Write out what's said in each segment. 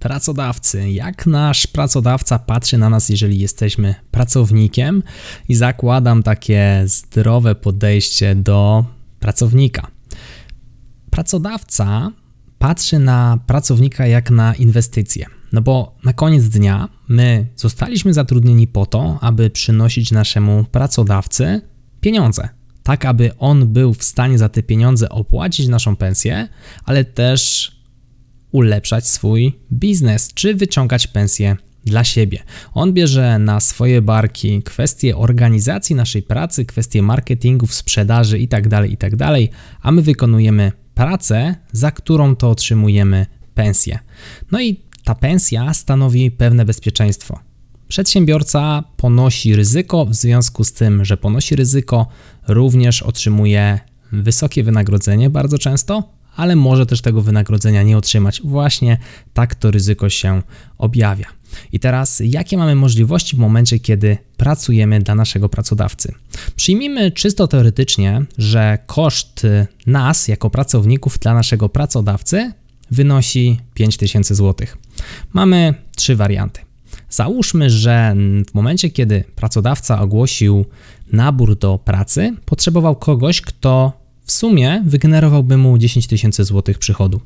pracodawcy. Jak nasz pracodawca patrzy na nas, jeżeli jesteśmy pracownikiem? I zakładam takie zdrowe podejście do pracownika. Pracodawca patrzy na pracownika jak na inwestycję. No bo na koniec dnia my zostaliśmy zatrudnieni po to, aby przynosić naszemu pracodawcy pieniądze. Tak, aby on był w stanie za te pieniądze opłacić naszą pensję, ale też ulepszać swój biznes czy wyciągać pensję dla siebie. On bierze na swoje barki kwestie organizacji naszej pracy, kwestie marketingu, sprzedaży itd., tak itd., tak a my wykonujemy pracę, za którą to otrzymujemy pensję. No i ta pensja stanowi pewne bezpieczeństwo. Przedsiębiorca ponosi ryzyko, w związku z tym, że ponosi ryzyko, również otrzymuje wysokie wynagrodzenie bardzo często, ale może też tego wynagrodzenia nie otrzymać. Właśnie tak to ryzyko się objawia. I teraz, jakie mamy możliwości w momencie, kiedy pracujemy dla naszego pracodawcy? Przyjmijmy czysto teoretycznie, że koszt nas jako pracowników dla naszego pracodawcy wynosi 5000 zł. Mamy trzy warianty. Załóżmy, że w momencie, kiedy pracodawca ogłosił nabór do pracy, potrzebował kogoś, kto w sumie wygenerowałby mu 10 tysięcy złotych przychodu.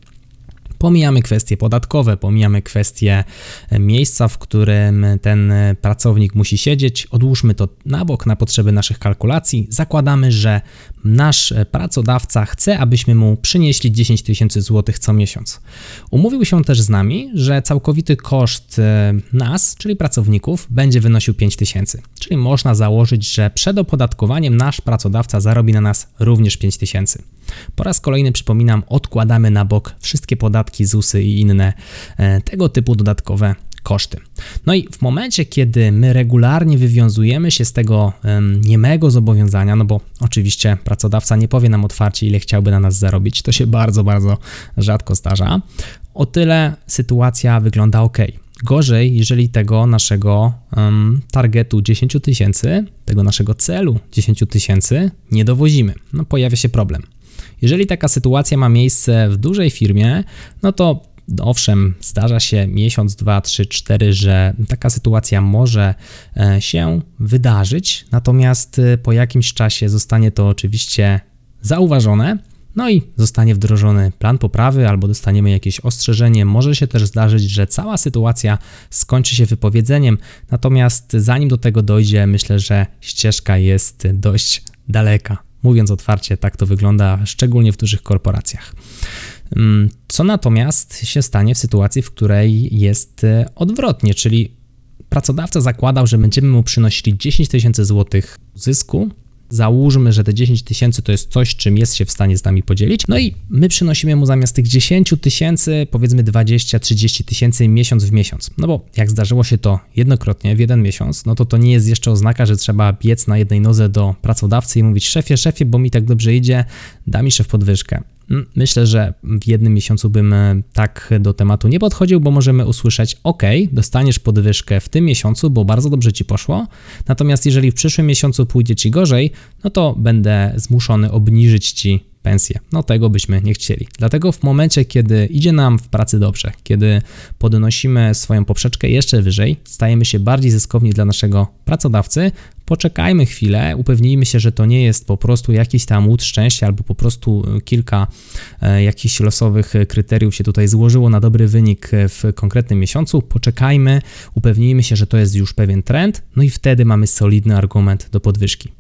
Pomijamy kwestie podatkowe, pomijamy kwestie e, miejsca, w którym ten e, pracownik musi siedzieć. Odłóżmy to na bok na potrzeby naszych kalkulacji. Zakładamy, że nasz e, pracodawca chce, abyśmy mu przynieśli 10 tysięcy złotych co miesiąc. Umówił się też z nami, że całkowity koszt nas, czyli pracowników, będzie wynosił 5 tysięcy. Czyli można założyć, że przed opodatkowaniem nasz pracodawca zarobi na nas również 5 tysięcy. Po raz kolejny przypominam, odkładamy na bok wszystkie podatki, ZUSy i inne e, tego typu dodatkowe koszty. No i w momencie, kiedy my regularnie wywiązujemy się z tego niemego zobowiązania, no bo oczywiście pracodawca nie powie nam otwarcie, ile chciałby na nas zarobić, to się bardzo, bardzo rzadko zdarza, o tyle sytuacja wygląda ok. Gorzej, jeżeli tego naszego um, targetu 10 tysięcy, tego naszego celu 10 tysięcy nie dowozimy. No pojawia się problem. Jeżeli taka sytuacja ma miejsce w dużej firmie, no to Owszem, zdarza się miesiąc, dwa, trzy, cztery, że taka sytuacja może e, się wydarzyć, natomiast e, po jakimś czasie zostanie to oczywiście zauważone. No i zostanie wdrożony plan poprawy, albo dostaniemy jakieś ostrzeżenie. Może się też zdarzyć, że cała sytuacja skończy się wypowiedzeniem, natomiast zanim do tego dojdzie, myślę, że ścieżka jest dość daleka. Mówiąc otwarcie, tak to wygląda, szczególnie w dużych korporacjach. Mm, co natomiast się stanie w sytuacji, w której jest e, odwrotnie, czyli pracodawca zakładał, że będziemy mu przynosili 10 tysięcy złotych zysku Załóżmy, że te 10 tysięcy to jest coś, czym jest się w stanie z nami podzielić. No i my przynosimy mu zamiast tych 10 tysięcy, powiedzmy 20-30 tysięcy miesiąc w miesiąc. No bo jak zdarzyło się to jednokrotnie w jeden miesiąc, no to to nie jest jeszcze oznaka, że trzeba biec na jednej nodze do pracodawcy i mówić: szefie, szefie, bo mi tak dobrze idzie, da mi szef podwyżkę. Myślę, że w jednym miesiącu bym e, tak do tematu nie podchodził, bo możemy usłyszeć: OK, dostaniesz podwyżkę w tym miesiącu, bo bardzo dobrze ci poszło. Natomiast jeżeli w przyszłym miesiącu pójdzie ci gorzej, no to będę zmuszony obniżyć ci pensję. No tego byśmy nie chcieli. Dlatego w momencie, kiedy idzie nam w pracy dobrze, kiedy podnosimy swoją poprzeczkę jeszcze wyżej, stajemy się bardziej zyskowni dla naszego pracodawcy, poczekajmy chwilę, upewnijmy się, że to nie jest po prostu jakiś tam łód szczęścia albo po prostu kilka e, jakichś losowych kryteriów się tutaj złożyło na dobry wynik w konkretnym miesiącu. Poczekajmy, upewnijmy się, że to jest już pewien trend, no i wtedy mamy solidny argument do podwyżki.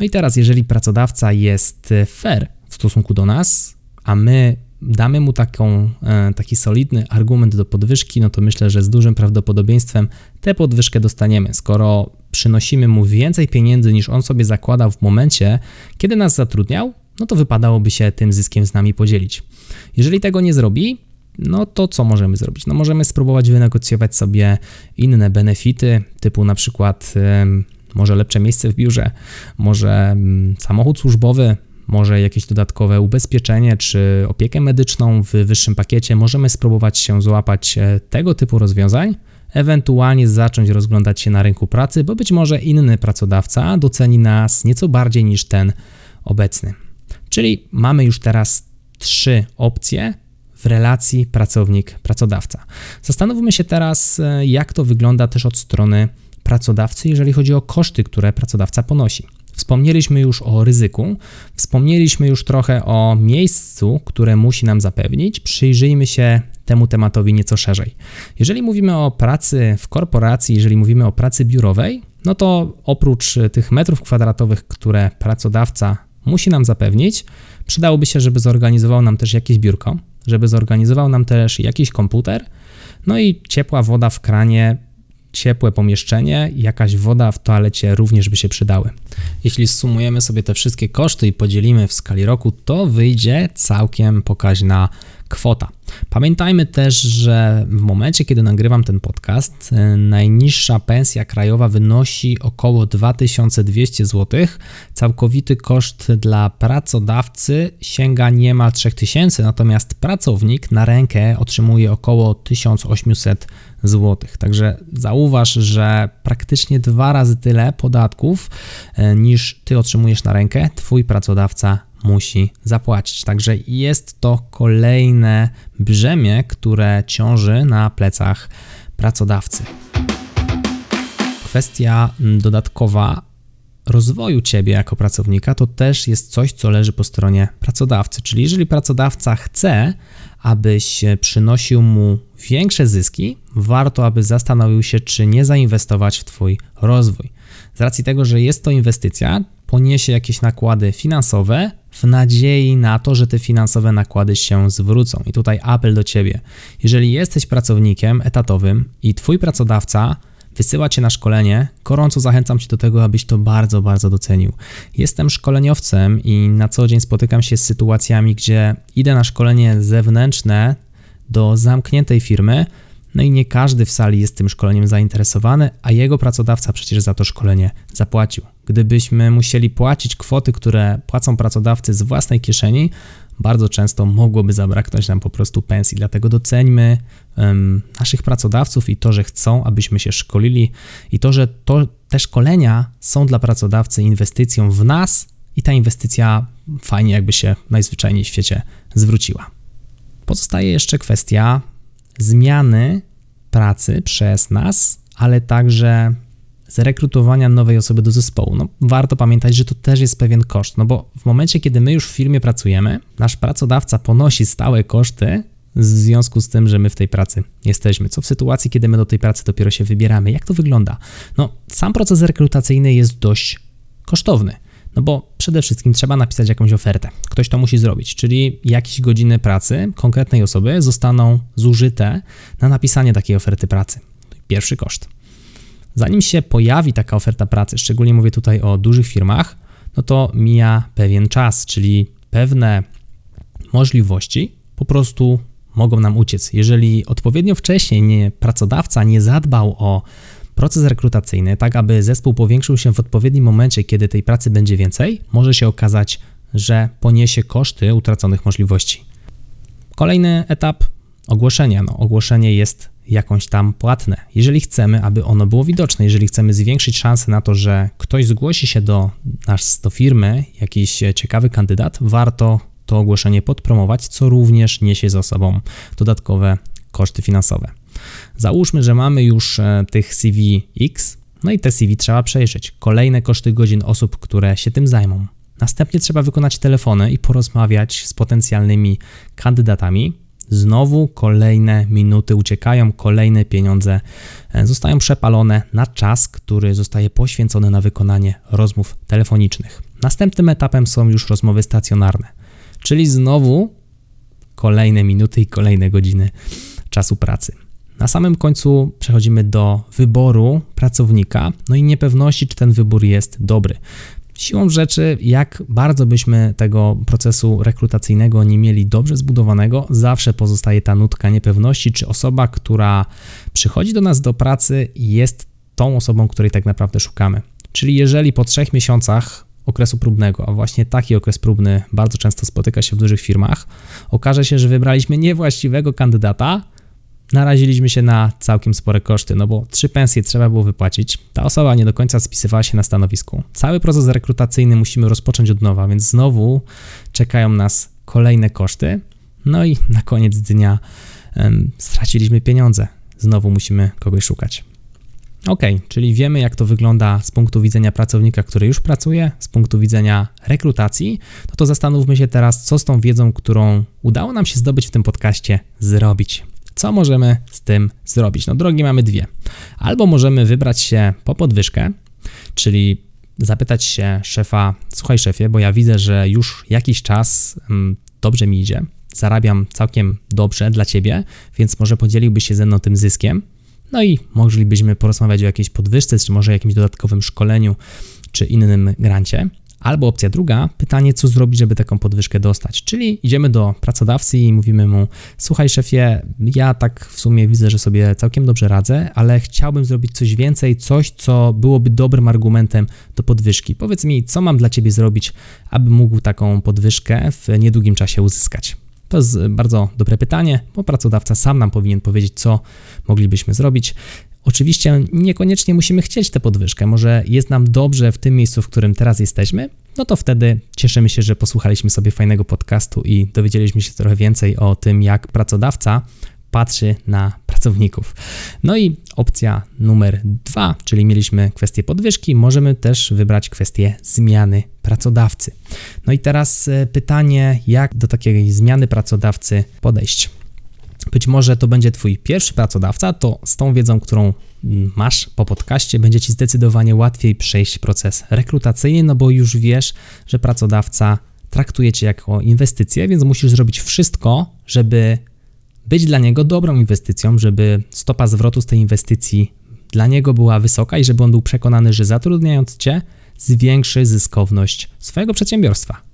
No i teraz, jeżeli pracodawca jest fair w stosunku do nas, a my damy mu taką, e, taki solidny argument do podwyżki, no to myślę, że z dużym prawdopodobieństwem tę podwyżkę dostaniemy. Skoro przynosimy mu więcej pieniędzy niż on sobie zakładał w momencie, kiedy nas zatrudniał, no to wypadałoby się tym zyskiem z nami podzielić. Jeżeli tego nie zrobi, no to co możemy zrobić? No możemy spróbować wynegocjować sobie inne benefity, typu na przykład może lepsze miejsce w biurze, może mm, samochód służbowy, może jakieś dodatkowe ubezpieczenie czy opiekę medyczną w wyższym pakiecie. Możemy spróbować się złapać e, tego typu rozwiązań, ewentualnie zacząć rozglądać się na rynku pracy, bo być może inny pracodawca doceni nas nieco bardziej niż ten obecny. Czyli mamy już teraz trzy opcje w relacji pracownik-pracodawca. Zastanówmy się teraz, e, jak to wygląda też od strony pracodawcy, jeżeli chodzi o koszty, które pracodawca ponosi. Wspomnieliśmy już o ryzyku, wspomnieliśmy już trochę o miejscu, które musi nam zapewnić. Przyjrzyjmy się temu tematowi nieco szerzej. Jeżeli mówimy o pracy w korporacji, jeżeli mówimy o pracy biurowej, no to oprócz tych metrów kwadratowych, które pracodawca musi nam zapewnić, przydałoby się, żeby zorganizował nam też jakieś biurko, żeby zorganizował nam też jakiś komputer, no i ciepła woda w kranie ciepłe pomieszczenie i jakaś woda w toalecie również by się przydały. Jeśli sumujemy sobie te wszystkie koszty i podzielimy w skali roku, to wyjdzie całkiem pokaźna kwota. Pamiętajmy też, że w momencie, kiedy nagrywam ten podcast, y, najniższa pensja krajowa wynosi około 2200 zł. Całkowity koszt dla pracodawcy sięga niemal 3000, natomiast pracownik na rękę otrzymuje około 1800 zł. Także zauważ, że praktycznie dwa razy tyle podatków y, niż ty otrzymujesz na rękę, twój pracodawca musi zapłacić. Także jest to kolejne brzemię, które ciąży na plecach pracodawcy. Kwestia dodatkowa rozwoju ciebie jako pracownika to też jest coś, co leży po stronie pracodawcy. Czyli jeżeli pracodawca chce, abyś przynosił mu większe zyski, warto, aby zastanowił się, czy nie zainwestować w Twój rozwój. Z racji tego, że jest to inwestycja, poniesie jakieś nakłady finansowe w nadziei na to, że te finansowe nakłady się zwrócą. I tutaj apel do Ciebie. Jeżeli jesteś pracownikiem etatowym i Twój pracodawca wysyła Cię na szkolenie, gorąco zachęcam Cię do tego, abyś to bardzo, bardzo docenił. Jestem szkoleniowcem i na co dzień spotykam się z sytuacjami, gdzie idę na szkolenie zewnętrzne do zamkniętej firmy, no i nie każdy w sali jest tym szkoleniem zainteresowany, a jego pracodawca przecież za to szkolenie zapłacił. Gdybyśmy musieli płacić kwoty, które płacą pracodawcy z własnej kieszeni, bardzo często mogłoby zabraknąć nam po prostu pensji. Dlatego doceńmy um, naszych pracodawców i to, że chcą, abyśmy się szkolili, i to, że to, te szkolenia są dla pracodawcy inwestycją w nas, i ta inwestycja fajnie, jakby się najzwyczajniej w świecie zwróciła. Pozostaje jeszcze kwestia zmiany pracy przez nas, ale także zrekrutowania nowej osoby do zespołu. No, warto pamiętać, że to też jest pewien koszt, no bo w momencie, kiedy my już w firmie pracujemy, nasz pracodawca ponosi stałe koszty w związku z tym, że my w tej pracy jesteśmy. Co w sytuacji, kiedy my do tej pracy dopiero się wybieramy? Jak to wygląda? No, sam proces rekrutacyjny jest dość kosztowny. No bo przede wszystkim trzeba napisać jakąś ofertę. Ktoś to musi zrobić, czyli jakieś godziny pracy konkretnej osoby zostaną zużyte na napisanie takiej oferty pracy. Pierwszy koszt. Zanim się pojawi taka oferta pracy, szczególnie mówię tutaj o dużych firmach, no to mija pewien czas, czyli pewne możliwości po prostu mogą nam uciec. Jeżeli odpowiednio wcześniej nie, pracodawca nie zadbał o proces rekrutacyjny, tak aby zespół powiększył się w odpowiednim momencie, kiedy tej pracy będzie więcej, może się okazać, że poniesie koszty utraconych możliwości. Kolejny etap ogłoszenia. No, ogłoszenie jest jakąś tam płatne. Jeżeli chcemy, aby ono było widoczne, jeżeli chcemy zwiększyć szanse na to, że ktoś zgłosi się do nas, do firmy, jakiś ciekawy kandydat, warto to ogłoszenie podpromować, co również niesie za sobą dodatkowe koszty finansowe. Załóżmy, że mamy już e, tych CV X, no i te CV trzeba przejrzeć. Kolejne koszty godzin osób, które się tym zajmą. Następnie trzeba wykonać telefony i porozmawiać z potencjalnymi kandydatami. Znowu kolejne minuty uciekają, kolejne pieniądze e, zostają przepalone na czas, który zostaje poświęcony na wykonanie rozmów telefonicznych. Następnym etapem są już rozmowy stacjonarne, czyli znowu kolejne minuty i kolejne godziny czasu pracy. Na samym końcu przechodzimy do wyboru pracownika, no i niepewności, czy ten wybór jest dobry. Siłą rzeczy, jak bardzo byśmy tego procesu rekrutacyjnego nie mieli dobrze zbudowanego, zawsze pozostaje ta nutka niepewności, czy osoba, która przychodzi do nas do pracy, jest tą osobą, której tak naprawdę szukamy. Czyli jeżeli po trzech miesiącach okresu próbnego, a właśnie taki okres próbny bardzo często spotyka się w dużych firmach, okaże się, że wybraliśmy niewłaściwego kandydata, naraziliśmy się na całkiem spore koszty, no bo trzy pensje trzeba było wypłacić. Ta osoba nie do końca spisywała się na stanowisku. Cały proces rekrutacyjny musimy rozpocząć od nowa, więc znowu czekają nas kolejne koszty. No i na koniec dnia um, straciliśmy pieniądze. Znowu musimy kogoś szukać. Ok, czyli wiemy, jak to wygląda z punktu widzenia pracownika, który już pracuje, z punktu widzenia rekrutacji. No to zastanówmy się teraz, co z tą wiedzą, którą udało nam się zdobyć w tym podcaście, zrobić. Co możemy z tym zrobić? No, drogi mamy dwie. Albo możemy wybrać się po podwyżkę, czyli zapytać się szefa: Słuchaj, szefie, bo ja widzę, że już jakiś czas mm, dobrze mi idzie, zarabiam całkiem dobrze dla ciebie, więc może podzieliłbyś się ze mną tym zyskiem. No i moglibyśmy porozmawiać o jakiejś podwyżce, czy może jakimś dodatkowym szkoleniu, czy innym grancie. Albo opcja druga, pytanie, co zrobić, żeby taką podwyżkę dostać. Czyli idziemy do pracodawcy i mówimy mu: Słuchaj, szefie, ja tak w sumie widzę, że sobie całkiem dobrze radzę, ale chciałbym zrobić coś więcej, coś, co byłoby dobrym argumentem do podwyżki. Powiedz mi, co mam dla ciebie zrobić, aby mógł taką podwyżkę w niedługim czasie uzyskać. To jest bardzo dobre pytanie, bo pracodawca sam nam powinien powiedzieć, co moglibyśmy zrobić. Oczywiście niekoniecznie musimy chcieć tę podwyżkę. Może jest nam dobrze w tym miejscu, w którym teraz jesteśmy, no to wtedy cieszymy się, że posłuchaliśmy sobie fajnego podcastu i dowiedzieliśmy się trochę więcej o tym, jak pracodawca patrzy na pracowników. No i opcja numer dwa, czyli mieliśmy kwestię podwyżki, możemy też wybrać kwestię zmiany pracodawcy. No i teraz e, pytanie, jak do takiej zmiany pracodawcy podejść? Być może to będzie Twój pierwszy pracodawca, to z tą wiedzą, którą masz po podcaście, będzie Ci zdecydowanie łatwiej przejść proces rekrutacyjny, no bo już wiesz, że pracodawca traktuje Cię jako inwestycję, więc musisz zrobić wszystko, żeby być dla niego dobrą inwestycją, żeby stopa zwrotu z tej inwestycji dla niego była wysoka i żeby on był przekonany, że zatrudniając Cię zwiększy zyskowność swojego przedsiębiorstwa.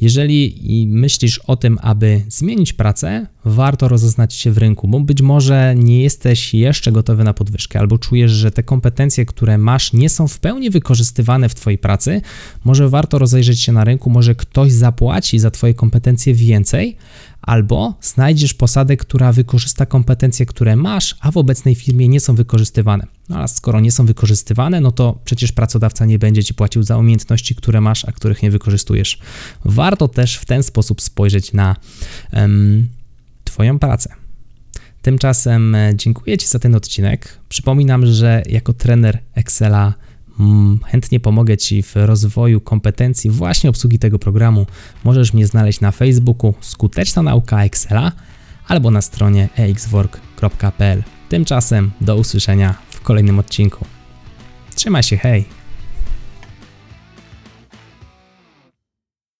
Jeżeli myślisz o tym, aby zmienić pracę, warto rozeznać się w rynku, bo być może nie jesteś jeszcze gotowy na podwyżkę, albo czujesz, że te kompetencje, które masz, nie są w pełni wykorzystywane w Twojej pracy. Może warto rozejrzeć się na rynku, może ktoś zapłaci za Twoje kompetencje więcej, albo znajdziesz posadę, która wykorzysta kompetencje, które masz, a w obecnej firmie nie są wykorzystywane. No a skoro nie są wykorzystywane, no to przecież pracodawca nie będzie ci płacił za umiejętności, które masz, a których nie wykorzystujesz. Warto też w ten sposób spojrzeć na Twoją pracę. Tymczasem e, dziękuję Ci za ten odcinek. Przypominam, że jako trener Excela chętnie pomogę Ci w rozwoju kompetencji właśnie obsługi tego programu. Możesz mnie znaleźć na Facebooku Skuteczna Nauka Excela albo na stronie exwork.pl. Tymczasem do usłyszenia w kolejnym odcinku. Trzymaj się, hej!